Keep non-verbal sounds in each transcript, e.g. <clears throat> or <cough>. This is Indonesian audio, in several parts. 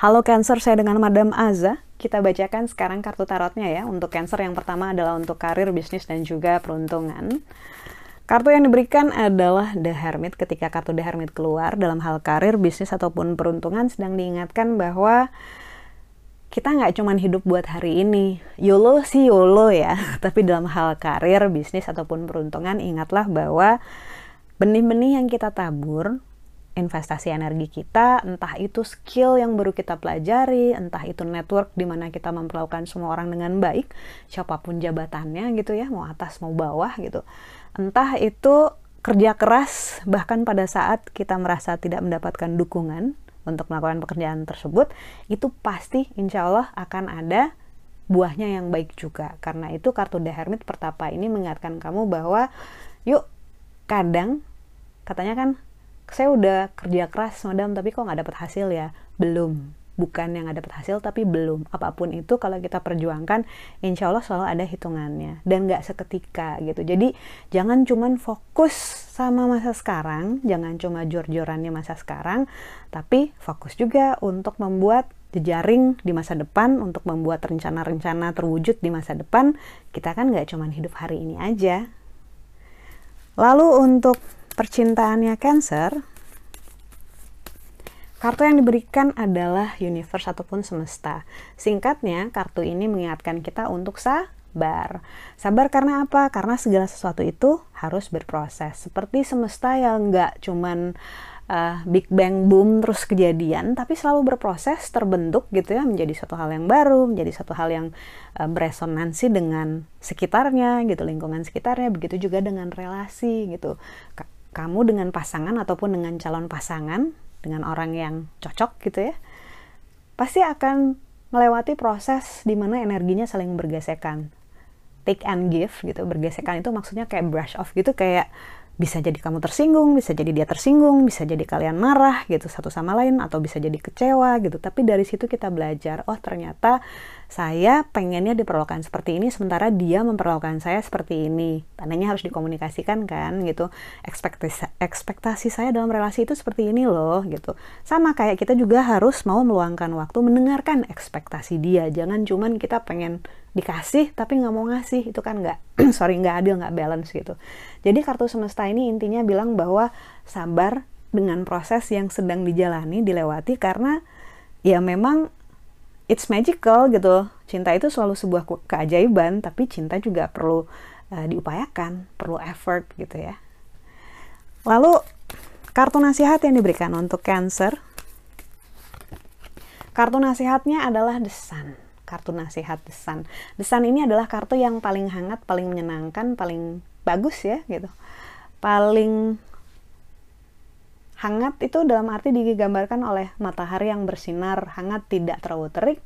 Halo Cancer, saya dengan Madam Aza. Kita bacakan sekarang kartu tarotnya ya. Untuk Cancer yang pertama adalah untuk karir, bisnis, dan juga peruntungan. Kartu yang diberikan adalah The Hermit. Ketika kartu The Hermit keluar dalam hal karir, bisnis, ataupun peruntungan sedang diingatkan bahwa kita nggak cuma hidup buat hari ini. YOLO sih YOLO ya. <laughs> Tapi dalam hal karir, bisnis, ataupun peruntungan, ingatlah bahwa benih-benih yang kita tabur investasi energi kita, entah itu skill yang baru kita pelajari, entah itu network di mana kita memperlakukan semua orang dengan baik, siapa pun jabatannya gitu ya, mau atas mau bawah gitu. Entah itu kerja keras bahkan pada saat kita merasa tidak mendapatkan dukungan untuk melakukan pekerjaan tersebut, itu pasti insya Allah akan ada buahnya yang baik juga. Karena itu kartu The Hermit pertapa ini mengingatkan kamu bahwa yuk kadang katanya kan saya udah kerja keras madam tapi kok nggak dapat hasil ya belum bukan yang nggak dapat hasil tapi belum. Apa pun itu kalau kita perjuangkan insya Allah selalu ada hitungannya. Dan nggak seketika gitu. Jadi jangan cuman fokus sama masa sekarang jangan cuma jor-jorannya masa sekarang tapi fokus juga untuk membuat jejaring di masa depan untuk membuat rencana-rencana terwujud di masa depan. Kita kan nggak cuma hidup hari ini aja. Lalu untuk percintaannya Cancer, kartu yang diberikan adalah universe ataupun semesta. Singkatnya, kartu ini mengingatkan kita untuk sabar. Sabar karena apa? Karena segala sesuatu itu harus berproses. Seperti semesta yang nggak cuman uh, Big Bang boom terus kejadian, tapi selalu berproses terbentuk gitu ya menjadi satu hal yang baru, menjadi satu hal yang uh, beresonansi dengan sekitarnya gitu, lingkungan sekitarnya, begitu juga dengan relasi gitu. Kamu dengan pasangan ataupun dengan calon pasangan, dengan orang yang cocok gitu ya, pasti akan melewati proses di mana energinya saling bergesekan. Take and give gitu, bergesekan itu maksudnya kayak brush off gitu, kayak bisa jadi kamu tersinggung, bisa jadi dia tersinggung, bisa jadi kalian marah gitu satu sama lain atau bisa jadi kecewa gitu. Tapi dari situ kita belajar, oh ternyata saya pengennya diperlakukan seperti ini sementara dia memperlakukan saya seperti ini. Tandanya harus dikomunikasikan kan gitu. Ekspektasi ekspektasi saya dalam relasi itu seperti ini loh gitu. Sama kayak kita juga harus mau meluangkan waktu mendengarkan ekspektasi dia. Jangan cuman kita pengen dikasih tapi nggak mau ngasih. Itu kan nggak <clears throat> sorry nggak adil nggak balance gitu. Jadi kartu semesta ini intinya bilang bahwa sabar dengan proses yang sedang dijalani dilewati karena ya memang it's magical gitu. Cinta itu selalu sebuah keajaiban tapi cinta juga perlu uh, diupayakan perlu effort gitu ya. Lalu kartu nasihat yang diberikan untuk cancer. Kartu nasihatnya adalah the sun kartu nasihat desan. Desan ini adalah kartu yang paling hangat, paling menyenangkan, paling bagus ya gitu. Paling hangat itu dalam arti digambarkan oleh matahari yang bersinar hangat tidak terlalu terik.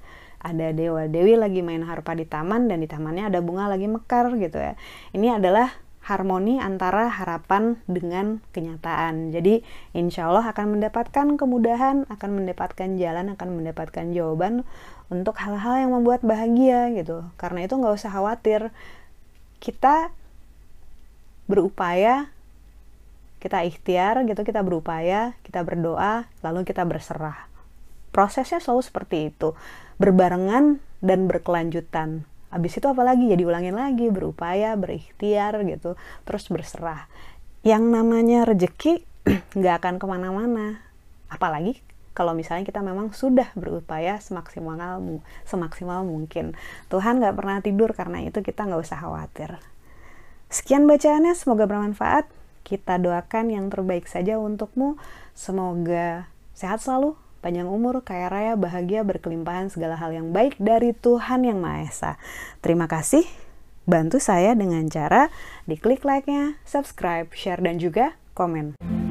Ada dewa dewi lagi main harpa di taman dan di tamannya ada bunga lagi mekar gitu ya. Ini adalah harmoni antara harapan dengan kenyataan. Jadi, insya Allah akan mendapatkan kemudahan, akan mendapatkan jalan, akan mendapatkan jawaban untuk hal-hal yang membuat bahagia gitu. Karena itu nggak usah khawatir. Kita berupaya, kita ikhtiar gitu, kita berupaya, kita berdoa, lalu kita berserah. Prosesnya selalu seperti itu, berbarengan dan berkelanjutan habis itu apalagi ya diulangin lagi berupaya berikhtiar gitu terus berserah. Yang namanya rejeki <clears throat> nggak akan ke mana-mana. Apalagi kalau misalnya kita memang sudah berupaya semaksimal semaksimal mungkin. Tuhan nggak pernah tidur karena itu kita nggak usah khawatir. Sekian bacaannya semoga bermanfaat. Kita doakan yang terbaik saja untukmu. Semoga sehat selalu panjang umur, kaya raya, bahagia, berkelimpahan segala hal yang baik dari Tuhan Yang Maha Esa. Terima kasih. Bantu saya dengan cara diklik like-nya, subscribe, share, dan juga komen.